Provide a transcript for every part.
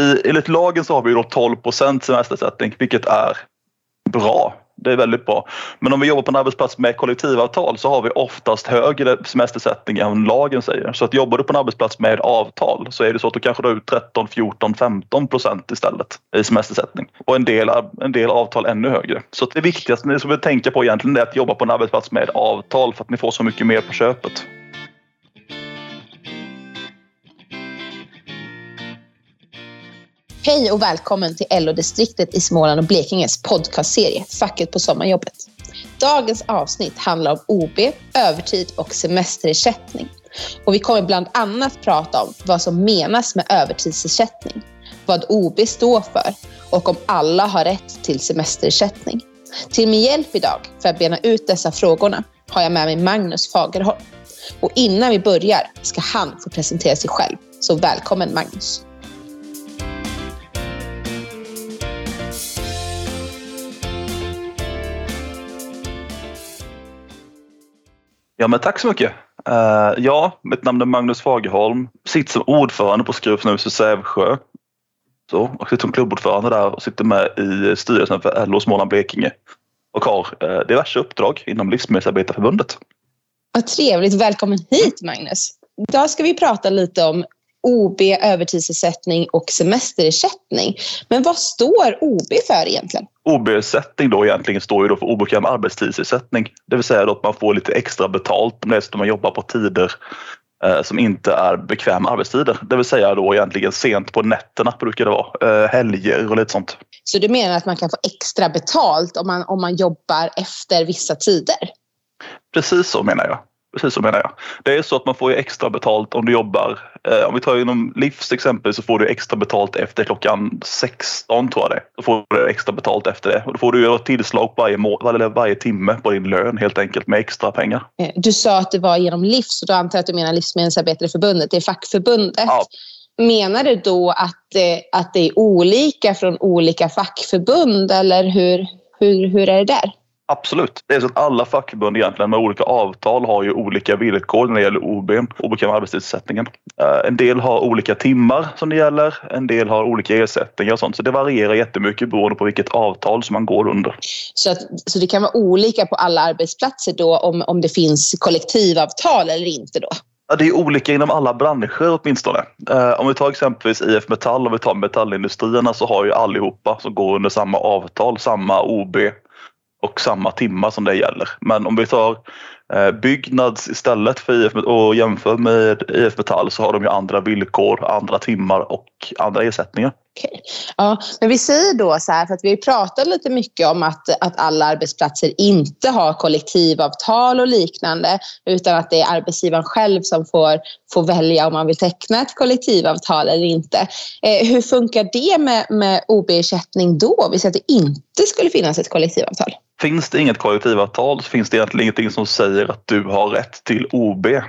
I, enligt lagen så har vi då 12 procent semestersättning, vilket är bra. Det är väldigt bra. Men om vi jobbar på en arbetsplats med kollektivavtal så har vi oftast högre semestersättning än lagen säger. Så att jobbar du på en arbetsplats med avtal så är det så att du kanske drar ut 13, 14, 15 procent istället i semestersättning. Och en del, en del avtal ännu högre. Så det viktigaste ni ska tänka på egentligen är att jobba på en arbetsplats med avtal för att ni får så mycket mer på köpet. Hej och välkommen till LO-distriktet i Småland och Blekinges podcastserie Facket på sommarjobbet. Dagens avsnitt handlar om OB, övertid och semesterersättning. Och vi kommer bland annat prata om vad som menas med övertidsersättning, vad OB står för och om alla har rätt till semesterersättning. Till min hjälp idag för att bena ut dessa frågorna har jag med mig Magnus Fagerholm. Och innan vi börjar ska han få presentera sig själv. Så välkommen Magnus! Ja, men tack så mycket. Uh, ja, mitt namn är Magnus Fagerholm. Sitter som ordförande på Skruvsnus i Sävsjö. Så, och sitter som klubbordförande där och sitter med i styrelsen för LO Småland Blekinge. Och har uh, diverse uppdrag inom Livsmedelsarbetarförbundet. Vad trevligt. Välkommen hit Magnus. Idag ska vi prata lite om OB, övertidsersättning och semesterersättning. Men vad står OB för egentligen? OB-ersättning då egentligen står ju då för obekväm arbetstidsersättning. Det vill säga att man får lite extra betalt om det är så att man jobbar på tider eh, som inte är bekväma arbetstider. Det vill säga då egentligen sent på nätterna brukar det vara. Eh, helger och lite sånt. Så du menar att man kan få extra betalt om man, om man jobbar efter vissa tider? Precis så menar jag. Precis så menar jag. Det är så att man får ju extra betalt om du jobbar. Eh, om vi tar inom Livs exempel så får du extra betalt efter klockan 16 tror jag det Då får du extra betalt efter det. Och då får du göra tillslag varje, varje, varje timme på din lön helt enkelt med extra pengar. Eh, du sa att det var genom Livs och då antar jag att du menar Livsmedelsarbetareförbundet. Det är fackförbundet. Ja. Menar du då att, eh, att det är olika från olika fackförbund eller hur, hur, hur är det där? Absolut. Det är så att alla fackförbund egentligen med olika avtal har ju olika villkor när det gäller OB, obekväm arbetstidsersättningen. Eh, en del har olika timmar som det gäller, en del har olika ersättningar och sånt. Så det varierar jättemycket beroende på vilket avtal som man går under. Så, att, så det kan vara olika på alla arbetsplatser då om, om det finns kollektivavtal eller inte då? Ja, det är olika inom alla branscher åtminstone. Eh, om vi tar exempelvis IF Metall, om vi tar metallindustrierna så har ju allihopa som går under samma avtal, samma OB och samma timmar som det gäller. Men om vi tar eh, Byggnads istället för IF och jämför med IF Metall så har de ju andra villkor, andra timmar och andra ersättningar. Okay. Ja, men vi säger då så här, för att vi har pratat lite mycket om att, att alla arbetsplatser inte har kollektivavtal och liknande utan att det är arbetsgivaren själv som får, får välja om man vill teckna ett kollektivavtal eller inte. Eh, hur funkar det med, med OB-ersättning då? Vi säger att det inte skulle finnas ett kollektivavtal. Finns det inget kollektivavtal så finns det egentligen ingenting som säger att du har rätt till OB. Eh,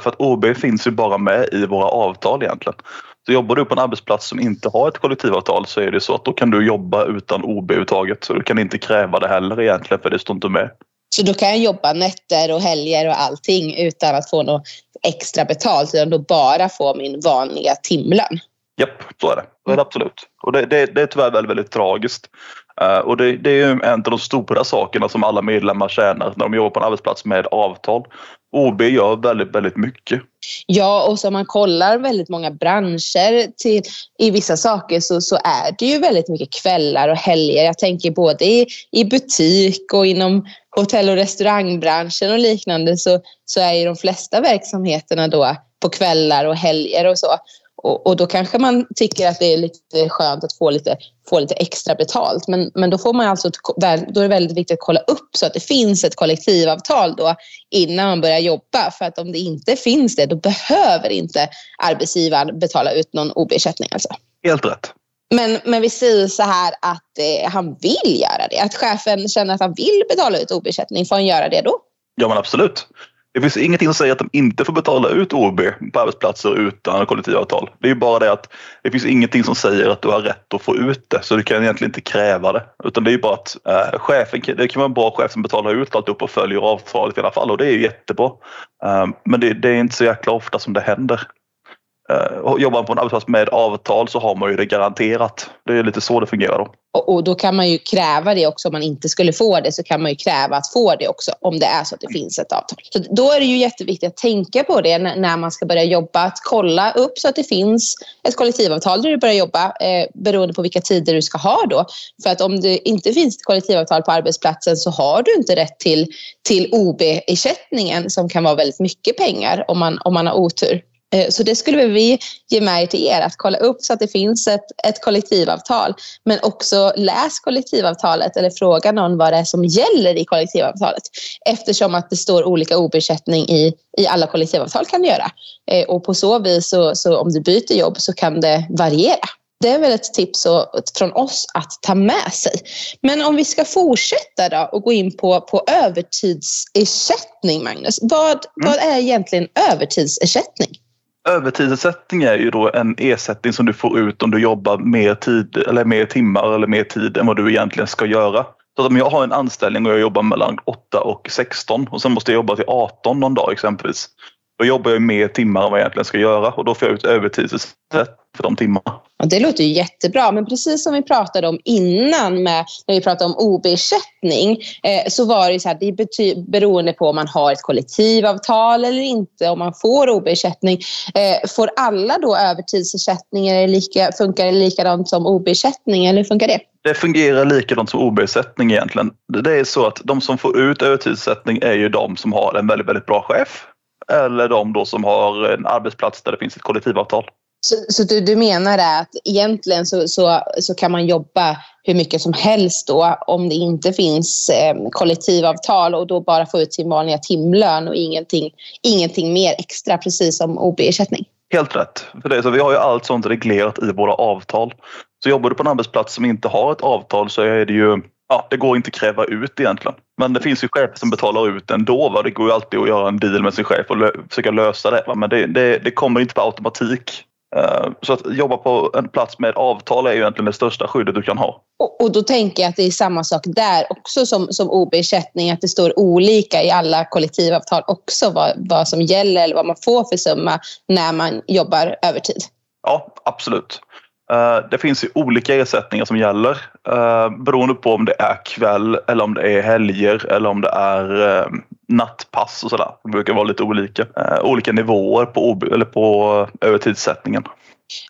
för att OB finns ju bara med i våra avtal egentligen. Så jobbar du på en arbetsplats som inte har ett kollektivavtal så är det så att då kan du jobba utan OB överhuvudtaget. Så du kan inte kräva det heller egentligen för det står inte med. Så då kan jag jobba nätter och helger och allting utan att få något extra betalt utan då bara få min vanliga timlön? Japp, så är det. Så är det absolut. Och det, det, det är tyvärr väldigt, väldigt tragiskt. Uh, och det, det, är ju en av de stora sakerna som alla medlemmar tjänar när de jobbar på en arbetsplats med avtal. OB gör väldigt, väldigt mycket. Ja, och så man kollar väldigt många branscher till, i vissa saker så, så är det ju väldigt mycket kvällar och helger. Jag tänker både i, i butik och inom hotell och restaurangbranschen och liknande så, så är ju de flesta verksamheterna då på kvällar och helger och så. Och, och, då kanske man tycker att det är lite skönt att få lite, få lite extra betalt. Men, men då, får man alltså, då är det väldigt viktigt att kolla upp så att det finns ett kollektivavtal då innan man börjar jobba. För att om det inte finns det, då behöver inte arbetsgivaren betala ut någon OB-ersättning. Alltså. Helt rätt. Men, men vi säger så här att eh, han vill göra det. Att chefen känner att han vill betala ut OB-ersättning. Får han göra det då? Ja, men absolut. Det finns ingenting som säger att de inte får betala ut OB på arbetsplatser utan kollektivavtal. Det är bara det att det finns ingenting som säger att du har rätt att få ut det så du kan egentligen inte kräva det. Utan det är bara att eh, chefen, det kan vara en bra chef som betalar ut alltihop och följer avtalet i alla fall och det är ju jättebra. Uh, men det, det, är inte så jäkla ofta som det händer. Eh, jobbar man på en arbetsplats med avtal så har man ju det garanterat. Det är lite så det fungerar då. Och, och, då kan man ju kräva det också. Om man inte skulle få det så kan man ju kräva att få det också om det är så att det finns ett avtal. Så då är det ju jätteviktigt att tänka på det när, när man ska börja jobba. Att kolla upp så att det finns ett kollektivavtal där du börjar jobba eh, beroende på vilka tider du ska ha då. För att om det inte finns ett kollektivavtal på arbetsplatsen så har du inte rätt till, till OB-ersättningen som kan vara väldigt mycket pengar om man, om man har otur. Eh, så det skulle vi ge med till er, att kolla upp så att det finns ett, ett kollektivavtal. Men också läs kollektivavtalet eller fråga någon vad det är som gäller i kollektivavtalet. Eftersom att det står olika OB-ersättning i, i alla kollektivavtal kan det göra. Eh, och på så vis, så, så om du byter jobb så kan det variera. Det är väl ett tips från oss att ta med sig. Men om vi ska fortsätta då och gå in på, på övertidsersättning, Magnus. Vad, mm. vad är egentligen övertidsersättning? Övertidsersättning är ju då en ersättning som du får ut om du jobbar mer tid eller mer timmar eller mer tid än vad du egentligen ska göra. Så om jag har en anställning och jag jobbar mellan 8 och 16 och sen måste jag jobba till 18 någon dag exempelvis. Då jobbar jag mer timmar än vad jag egentligen ska göra och då får jag ut övertidsersättning för de timmarna. Ja, det låter ju jättebra, men precis som vi pratade om innan med, när vi pratade om OB-ersättning eh, så var det så här, det är beroende på om man har ett kollektivavtal eller inte, om man får OB-ersättning. Eh, får alla då övertidsersättning eller lika, funkar det likadant som OB-ersättning eller hur funkar det? Det fungerar likadant som OB-ersättning egentligen. Det är så att de som får ut övertidsersättning är ju de som har en väldigt, väldigt bra chef eller de då som har en arbetsplats där det finns ett kollektivavtal. Så, så du, du menar att egentligen så, så, så kan man jobba hur mycket som helst då om det inte finns eh, kollektivavtal och då bara få ut sin vanliga timlön och ingenting, ingenting mer extra, precis som OB-ersättning? Helt rätt. För det, så vi har ju allt sånt reglerat i våra avtal. Så jobbar du på en arbetsplats som inte har ett avtal så är det ju ja, det går inte att kräva ut egentligen. Men det finns ju chefer som betalar ut ändå. Va? Det går ju alltid att göra en deal med sin chef och lö försöka lösa det. Va? Men det, det, det kommer inte på automatik. Uh, så att jobba på en plats med avtal är ju egentligen det största skyddet du kan ha. Och, och då tänker jag att det är samma sak där också som, som OB-ersättning, att det står olika i alla kollektivavtal också vad, vad som gäller eller vad man får för summa när man jobbar övertid. Ja, absolut. Eh, det finns ju olika ersättningar som gäller uh, beroende på om det är kväll eller om det är helger eller om det är nattpass och sådär. Det brukar vara lite olika. olika nivåer på, eller på övertidssättningen.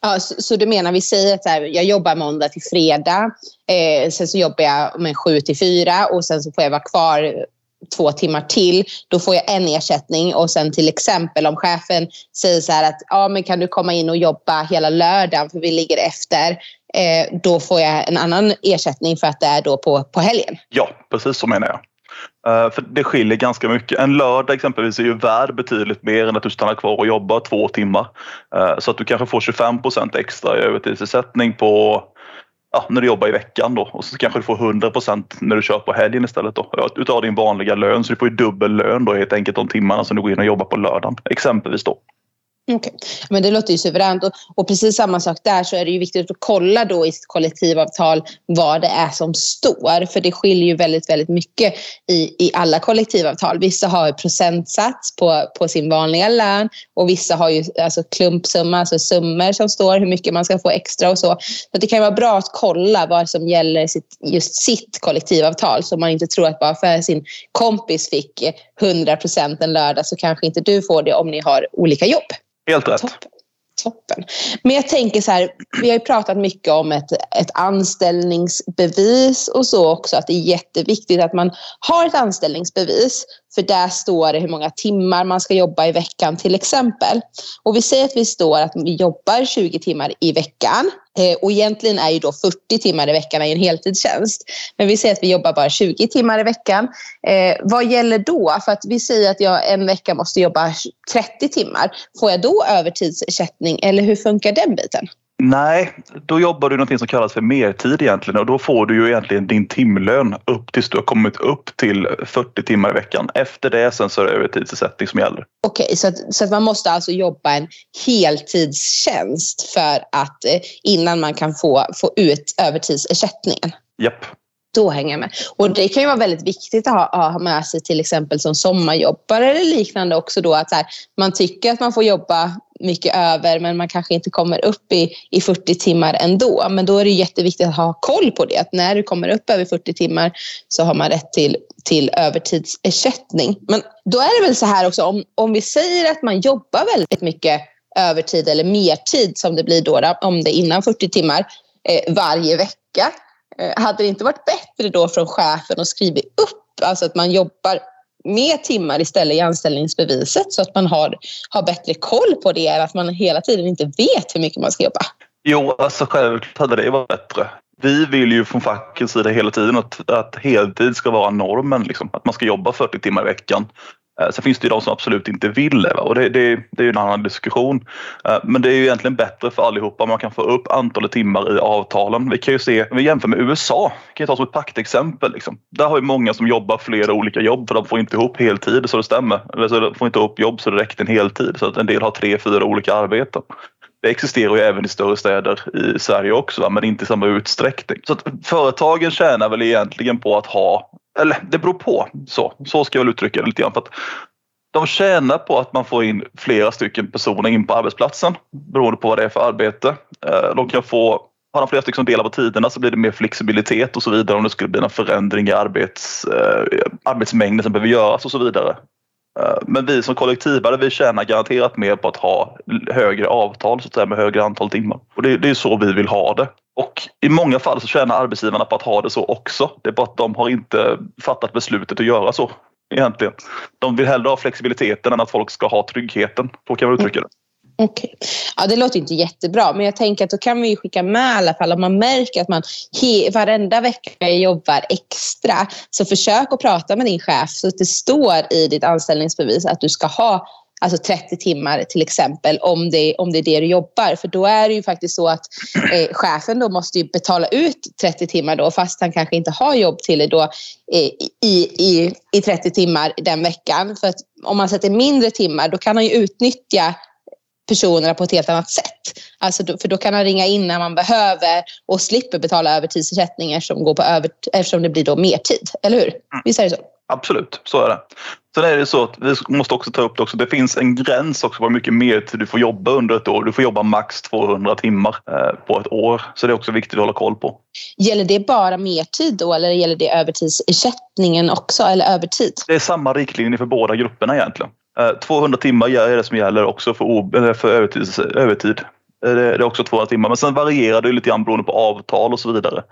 Ja, så, så, du menar, vi säger att här, jag jobbar måndag till fredag, eh, sen så jobbar jag med sju till fyra och sen så får jag vara kvar två timmar till, då får jag en ersättning och sen till exempel om chefen säger så här att ja, men kan du komma in och jobba hela lördagen för vi ligger efter, eh, då får jag en annan ersättning för att det är då på, på helgen. Ja, precis så menar jag. Eh, för det skiljer ganska mycket. En lördag exempelvis är ju värd betydligt mer än att du stannar kvar och jobbar två timmar. Eh, så att du kanske får 25% extra i övertidsersättning på ja, när du jobbar i veckan då och så kanske du får 100% när du kör på helgen istället då. Utav din vanliga lön så du får ju dubbel lön då helt enkelt de timmarna som du går in och jobbar på lördagen exempelvis då. Okay. Men det låter ju suveränt. Och, och, precis samma sak där så är det ju viktigt att kolla då i sitt kollektivavtal vad det är som står. För det skiljer ju väldigt, väldigt mycket i, i alla kollektivavtal. Vissa har procentsats på, på sin vanliga lön och vissa har ju alltså klumpsumma, alltså summor som står hur mycket man ska få extra och så. Så det kan vara bra att kolla vad som gäller sitt, just sitt kollektivavtal så man inte tror att bara för sin kompis fick 100 en lördag så kanske inte du får det om ni har olika jobb. Helt rätt. Toppen. Toppen. Men jag tänker så här, vi har ju pratat mycket om ett, ett anställningsbevis och så också, att det är jätteviktigt att man har ett anställningsbevis. För där står det hur många timmar man ska jobba i veckan till exempel. Och vi säger att vi står att vi jobbar 20 timmar i veckan. Eh, och egentligen är ju då 40 timmar i veckan i en heltidstjänst. Men vi säger att vi jobbar bara 20 timmar i veckan. Eh, vad gäller då? För att vi säger att jag en vecka måste jobba 30 timmar. Får jag då övertidsersättning eller hur funkar den biten? Nej, då jobbar du något som kallas för mertid egentligen och då får du ju egentligen din timlön upp tills du har kommit upp till 40 timmar i veckan. Efter det sen så är det övertidsersättning som gäller. Okej, okay, så, att, så att man måste alltså jobba en heltidstjänst för att eh, innan man kan få, få ut övertidsersättningen? Japp då hänger jag med. Och det kan ju vara väldigt viktigt att ha, ha med sig till exempel som sommarjobbare eller liknande också då att här, man tycker att man får jobba mycket över men man kanske inte kommer upp i, i 40 timmar ändå. Men då är det jätteviktigt att ha koll på det. Att när du kommer upp över 40 timmar så har man rätt till, till övertidsersättning. Men då är det väl så här också om, om vi säger att man jobbar väldigt mycket övertid eller mertid som det blir då, om det är innan 40 timmar eh, varje vecka. Eh, hade det inte varit bättre då från chefen att skriva upp, alltså att man jobbar mer timmar istället i anställningsbeviset så att man har, har bättre koll på det än att man hela tiden inte vet hur mycket man ska jobba? Jo, alltså självklart hade det varit bättre. Vi vill ju från fackens sida hela tiden att, att heltid ska vara normen. Liksom. Att man ska jobba 40 timmar i veckan. Eh, sen finns det ju de som absolut inte vill det och det, det, det är ju en annan diskussion. Eh, men det är ju egentligen bättre för allihopa om man kan få upp antalet timmar i avtalen. Vi kan ju se, om vi jämför med USA, kan jag ta som ett praktexempel. Liksom. Där har ju många som jobbar flera olika jobb för de får inte ihop heltid så det stämmer. Eller så de får inte ihop jobb så det räcker en heltid. Så att en del har tre, fyra olika arbeten. Det existerar ju även i större städer i Sverige också, men inte i samma utsträckning. Så att företagen tjänar väl egentligen på att ha eller det beror på. Så, så ska jag väl uttrycka det lite grann. För att de tjänar på att man får in flera stycken personer in på arbetsplatsen beroende på vad det är för arbete. Eh, de kan få, har de flera stycken som delar på tiderna så blir det mer flexibilitet och så vidare om det skulle bli någon förändring i arbets, eh, arbetsmängden som behöver göras och så vidare. Eh, men vi som kollektivare vi tjänar garanterat mer på att ha högre avtal så att säga, med högre antal timmar. Och det, det är så vi vill ha det. Och i många fall så tjänar arbetsgivarna på att ha det så också. Det är bara att de har inte fattat beslutet att göra så egentligen. De vill hellre ha flexibiliteten än att folk ska ha tryggheten. Så kan man uttrycka det. Okej. Okay. Ja, det låter inte jättebra, men jag tänker att då kan vi skicka med i alla fall om man märker att man he, varenda vecka jobbar extra. Så försök att prata med din chef så att det står i ditt anställningsbevis att du ska ha alltså 30 timmar till exempel, om det, om det är det du jobbar. För då är det ju faktiskt så att eh, chefen då måste betala ut 30 timmar då, fast han kanske inte har jobb till det då eh, i, i, i 30 timmar den veckan. För att om man sätter mindre timmar, då kan han ju utnyttja personerna på ett helt annat sätt. Alltså då, för då kan han ringa in när man behöver och slipper betala övertidsersättning som går på över, eftersom det blir då mer tid. Eller hur? Mm. Visst är det så? Absolut, så är det. Sen är det så att vi måste också ta upp det också. Det finns en gräns också på hur mycket mer du får jobba under ett år. Du får jobba max 200 timmar eh, på ett år. Så det är också viktigt att hålla koll på. Gäller det bara mertid då eller gäller det övertidsersättningen också eller övertid? Det är samma riktlinje för båda grupperna egentligen. 200 eh, timmar är det som gäller också för, för övertid. övertid. Eh, det är också 200 timmar. Men sen varierar det lite grann beroende på avtal och så vidare.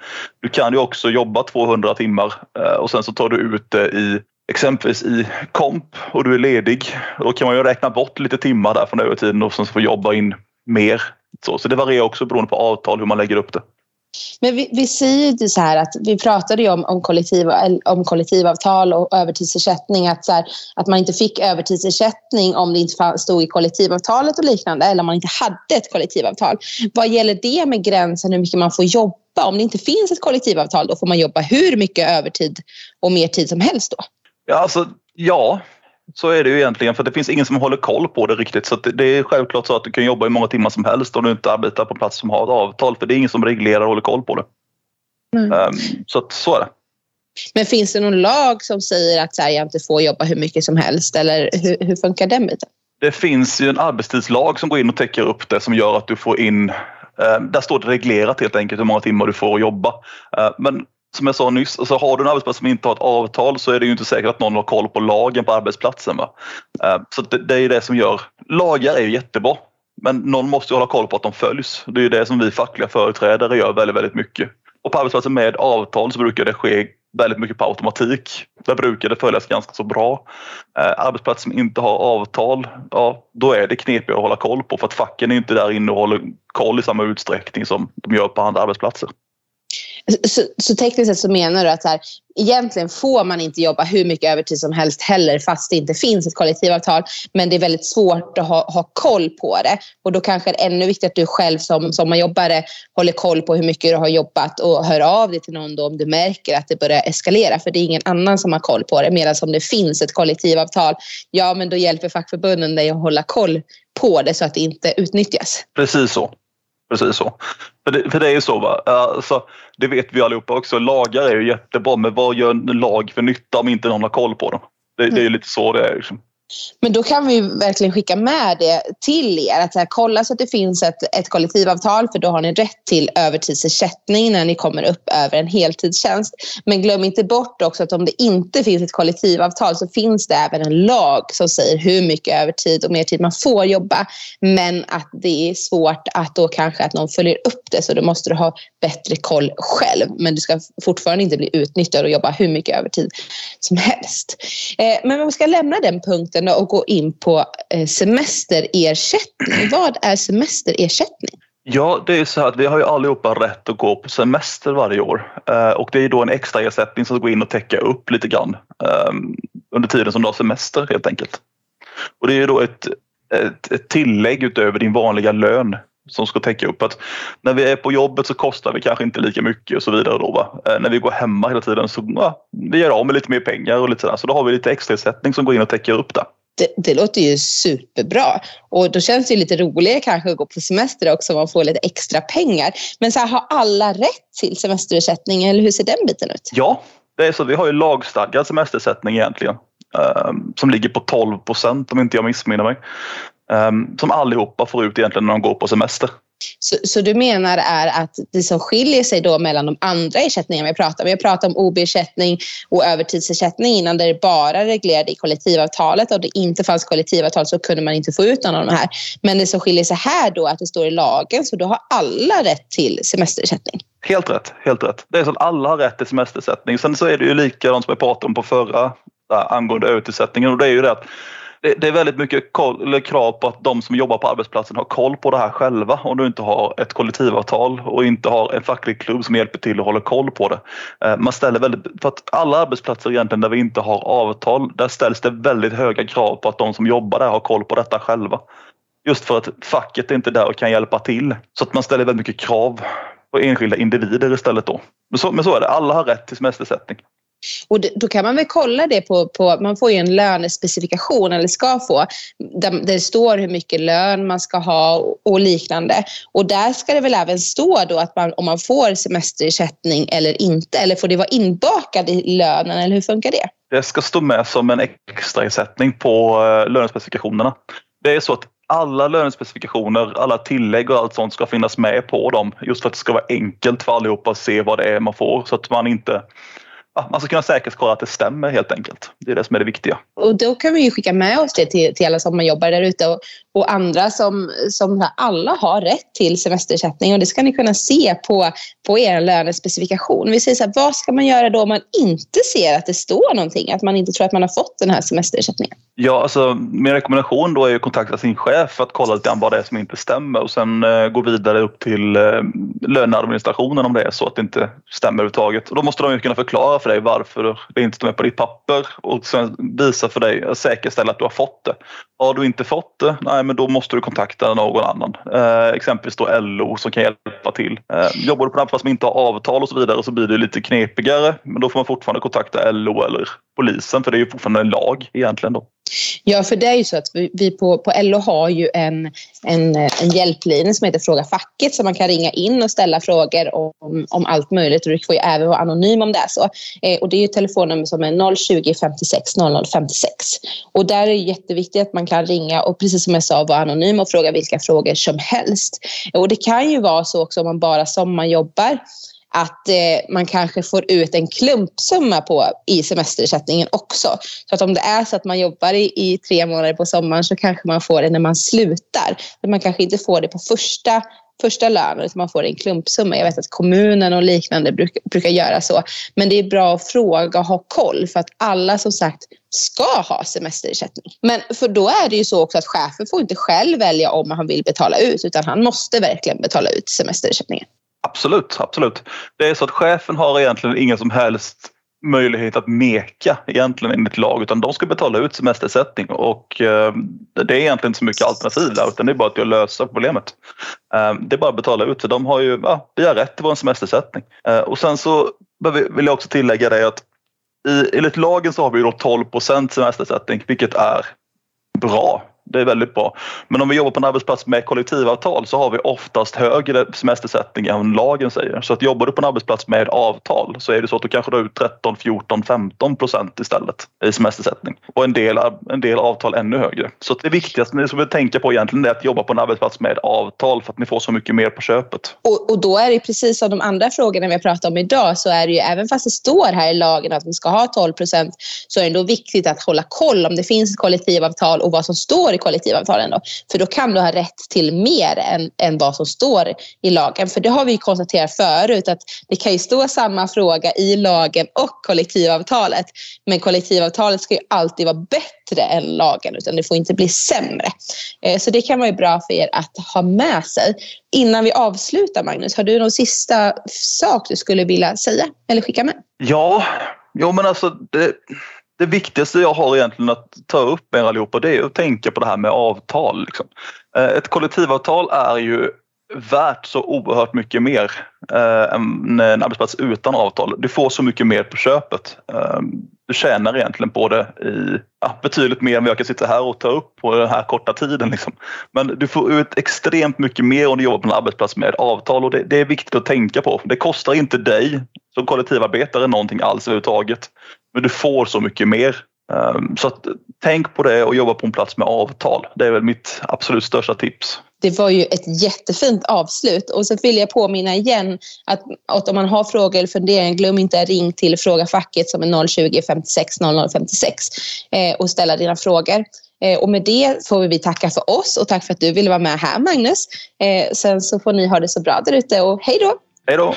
Du kan ju också jobba 200 timmar eh, och sen så tar du ut det i exempelvis i komp och du är ledig, då kan man ju räkna bort lite timmar där från övertiden och sen få jobba in mer. Så, så det varierar också beroende på avtal hur man lägger upp det. Men vi, vi säger ju så här att vi pratade ju om, om, kollektiv, om kollektivavtal och övertidsersättning. Att, så här, att man inte fick övertidsersättning om det inte stod i kollektivavtalet och liknande eller om man inte hade ett kollektivavtal. Vad gäller det med gränsen hur mycket man får jobba? Om det inte finns ett kollektivavtal då får man jobba hur mycket övertid och mer tid som helst då? Ja, alltså, ja, så är det ju egentligen för det finns ingen som håller koll på det riktigt. Så det är självklart så att du kan jobba i många timmar som helst om du inte arbetar på plats som har ett avtal. För det är ingen som reglerar och håller koll på det. Mm. Um, så att, så är det. Men finns det någon lag som säger att jag inte får jobba hur mycket som helst? Eller hur, hur funkar den biten? Det finns ju en arbetstidslag som går in och täcker upp det som gör att du får in ehm, där står det reglerat helt enkelt hur många timmar du får jobba. Ehm, men som jag sa nyss, alltså har du en arbetsplats som inte har ett avtal så är det ju inte säkert att någon har koll på lagen på arbetsplatsen. Va? Eh, så det, det är det som gör... Lagar är ju jättebra, men någon måste ju hålla koll på att de följs. Det är ju det som vi fackliga företrädare gör väldigt, väldigt mycket. Och på arbetsplatser med avtal så brukar det ske väldigt mycket på automatik. Där brukar det följas ganska så bra. Eh, arbetsplatser som inte har avtal, ja, då är det knepigt att hålla koll på för att facken är inte där inne och håller koll i samma utsträckning som de gör på andra arbetsplatser. Så, så tekniskt sett så menar du att så här, egentligen får man inte jobba hur mycket övertid som helst heller fast det inte finns ett kollektivavtal. Men det är väldigt svårt att ha, ha koll på det. Och då kanske det är ännu viktigare att du själv som sommarjobbare håller koll på hur mycket du har jobbat och hör av dig till någon då om du märker att det börjar eskalera. För det är ingen annan som har koll på det. Medan om det finns ett kollektivavtal, ja men då hjälper fackförbunden dig att hålla koll på det så att det inte utnyttjas. Precis så. Precis så. För det, för det är ju så, va? Alltså, det vet vi allihopa också. Lagar är ju jättebra, men vad gör en lag för nytta om inte någon har koll på dem? Det, det är ju lite så det är. Liksom. Men då kan vi verkligen skicka med det till er. Att så här, kolla så att det finns ett, ett kollektivavtal för då har ni rätt till övertidsersättning när ni kommer upp över en heltidstjänst. Men glöm inte bort också att om det inte finns ett kollektivavtal så finns det även en lag som säger hur mycket övertid och mer tid man får jobba. Men att det är svårt att då kanske att någon följer upp det så då måste du ha bättre koll själv. Men du ska fortfarande inte bli utnyttjad och jobba hur mycket övertid som helst. Eh, men om vi ska lämna den punkten punkten och gå in på eh, semesterersättning. Vad är semesterersättning? Ja, det är så att vi har ju allihopa rätt att gå på semester varje år eh, och det är då en extra ersättning som går in och täcka upp lite grann ehm, under tiden som du har semester helt enkelt. Och det är ju då ett, ett, ett tillägg utöver din vanliga lön som ska täcka upp att när vi är på jobbet så kostar vi kanske inte lika mycket och så vidare. Då, va? Eh, när vi går hemma hela tiden så ja, vi gör av med lite mer pengar och lite sådär. Så då har vi lite extraersättning som går in och täcker upp det. Det, det, låter ju superbra. Och då känns det lite roligare kanske att gå på semester också om man får lite extra pengar. Men så här, har alla rätt till semesterersättning eller hur ser den biten ut? Ja, det är så. Vi har ju lagstadgad semesterersättning egentligen. Um, som ligger på 12 procent om inte jag missminner mig. Um, som allihopa får ut egentligen när de går på semester. Så, så, du menar är att det som skiljer sig då mellan de andra ersättningarna vi pratar om, vi har pratat om OB-ersättning och övertidsersättning innan där det bara reglerade i kollektivavtalet och det inte fanns kollektivavtal så kunde man inte få ut någon av de här. Men det som skiljer sig här då är att det står i lagen så då har alla rätt till semesterersättning. Helt rätt, helt rätt. Det är så att alla har rätt till semesterersättning. Sen så är det ju likadant som jag pratade om på förra angående övertidsersättningen och det är ju det att det, är väldigt mycket koll, krav på att de som jobbar på arbetsplatsen har koll på det här själva. Om du inte har ett kollektivavtal och inte har en facklig klubb som hjälper till och håller koll på det. Eh, man ställer väldigt, för att alla arbetsplatser egentligen där vi inte har avtal, där ställs det väldigt höga krav på att de som jobbar där har koll på detta själva. Just för att facket är inte där och kan hjälpa till. Så att man ställer väldigt mycket krav på enskilda individer istället då. Men så, men så är det, alla har rätt till semestersättning. Och då kan man väl kolla det på, på, man får ju en lönespecifikation eller ska få, där, det står hur mycket lön man ska ha och liknande. Och där ska det väl även stå då att man, om man får semesterersättning eller inte, eller får det vara inbakad i lönen eller hur funkar det? Det ska stå med som en extraersättning på eh, lönespecifikationerna. Det är så att alla lönespecifikationer, alla tillägg och allt sånt ska finnas med på dem just för att det ska vara enkelt för allihopa att se vad det är man får så att man inte man ska kunna säkerhetskolla att det stämmer helt enkelt. Det är det som är det viktiga. Och då kan vi ju skicka med oss det till, till alla som jobbar där ute och, och, andra som, som alla har rätt till semesterersättning och det ska ni kunna se på, på er lönespecifikation. Vi säger så här, vad ska man göra då om man inte ser att det står någonting, att man inte tror att man har fått den här semesterersättningen? Ja, alltså min rekommendation då är att kontakta sin chef för att kolla lite grann vad det är som inte stämmer och sen eh, gå vidare upp till eh, löneadministrationen om det är så att det inte stämmer överhuvudtaget. Och då måste de ju kunna förklara för dig varför det inte står med på ditt papper och sen visa för dig, säkerställa att du har fått det. Har du inte fått det, nej men då måste du kontakta någon annan. Eh, exempelvis då LO som kan hjälpa till. Eh, jobbar du på en arbetsplats som inte har avtal och så vidare så blir det lite knepigare men då får man fortfarande kontakta LO eller polisen för det är ju fortfarande en lag egentligen då. Ja, för det är ju så att vi på, på LO har ju en, en, en hjälplinje som heter Fråga facket så man kan ringa in och ställa frågor om, om allt möjligt och du får ju även vara anonym om det är så. Eh, och det är ju ett telefonnummer som är 020 56 00 56. Och där är det jätteviktigt att man kan ringa och precis som jag sa vara anonym och fråga vilka frågor som helst. Och det kan ju vara så också om man bara sommarjobbar att eh, man kanske får ut en klumpsumma på, i semesterersättningen också. Så att om det är så att man jobbar i, i tre månader på sommaren så kanske man får det när man slutar. Men man kanske inte får det på första första lönen utan man får en klumpsumma. Jag vet att kommunen och liknande brukar, brukar göra så. Men det är bra att fråga och ha koll för att alla som sagt ska ha semesterersättning. Men för då är det ju så också att chefen får inte själv välja om han vill betala ut utan han måste verkligen betala ut semesterersättningen. Absolut, absolut. Det är så att chefen har egentligen ingen som helst möjlighet att meka egentligen enligt lag utan de ska betala ut semestersättning och eh, det är egentligen inte så mycket alternativ där utan det är bara att lösa problemet. Eh, det är bara att betala ut för de har ju, ja, vi har rätt till vår semestersättning. Eh, och sen så vill jag också tillägga det att i, enligt lagen så har vi då 12% semestersättning vilket är bra det är väldigt bra. Men om vi jobbar på en arbetsplats med kollektivavtal så har vi oftast högre semestersättning än lagen säger. Så att jobbar du på en arbetsplats med avtal så är det så att du kanske drar ut 13, 14, 15 procent istället i semestersättning. Och en del, en del avtal ännu högre. Så det viktigaste ni ska tänka på egentligen är att jobba på en arbetsplats med avtal för att ni får så mycket mer på köpet. Och, och då är det precis som de andra frågorna vi har pratat om idag så är det ju även fast det står här i lagen att vi ska ha 12 procent så är det ändå viktigt att hålla koll om det finns ett kollektivavtal och vad som står i kollektivavtalen. Då. För då kan du ha rätt till mer än, än vad som står i lagen. För det har vi konstaterat förut att det kan ju stå samma fråga i lagen och kollektivavtalet. Men kollektivavtalet ska ju alltid vara bättre än lagen utan det får inte bli sämre. Eh, så det kan vara bra för er att ha med sig. Innan vi avslutar Magnus, har du någon sista sak du skulle vilja säga eller skicka med? Ja, jo men alltså det, det viktigaste jag har egentligen att ta upp med er allihopa det är att tänka på det här med avtal. Liksom. Eh, ett kollektivavtal är ju värt så oerhört mycket mer eh, än en arbetsplats utan avtal. Du får så mycket mer på köpet. Eh, du tjänar egentligen på det i ja, betydligt mer än vad jag kan sitta här och ta upp på den här korta tiden. Liksom. Men du får ut extremt mycket mer om du jobbar på en arbetsplats med avtal och det, det är viktigt att tänka på. Det kostar inte dig som kollektivarbetare någonting alls överhuvudtaget. Men du får så mycket mer. Um, så att, tänk på det och jobba på en plats med avtal. Det är väl mitt absolut största tips. Det var ju ett jättefint avslut. Och så vill jag påminna igen att, att om man har frågor eller funderingar, glöm inte att ringa till Fråga facket som är 020 56 00 56 eh, och ställa dina frågor. Eh, och med det får vi tacka för oss och tack för att du ville vara med här Magnus. Eh, sen så får ni ha det så bra där ute och hej då! Hej då!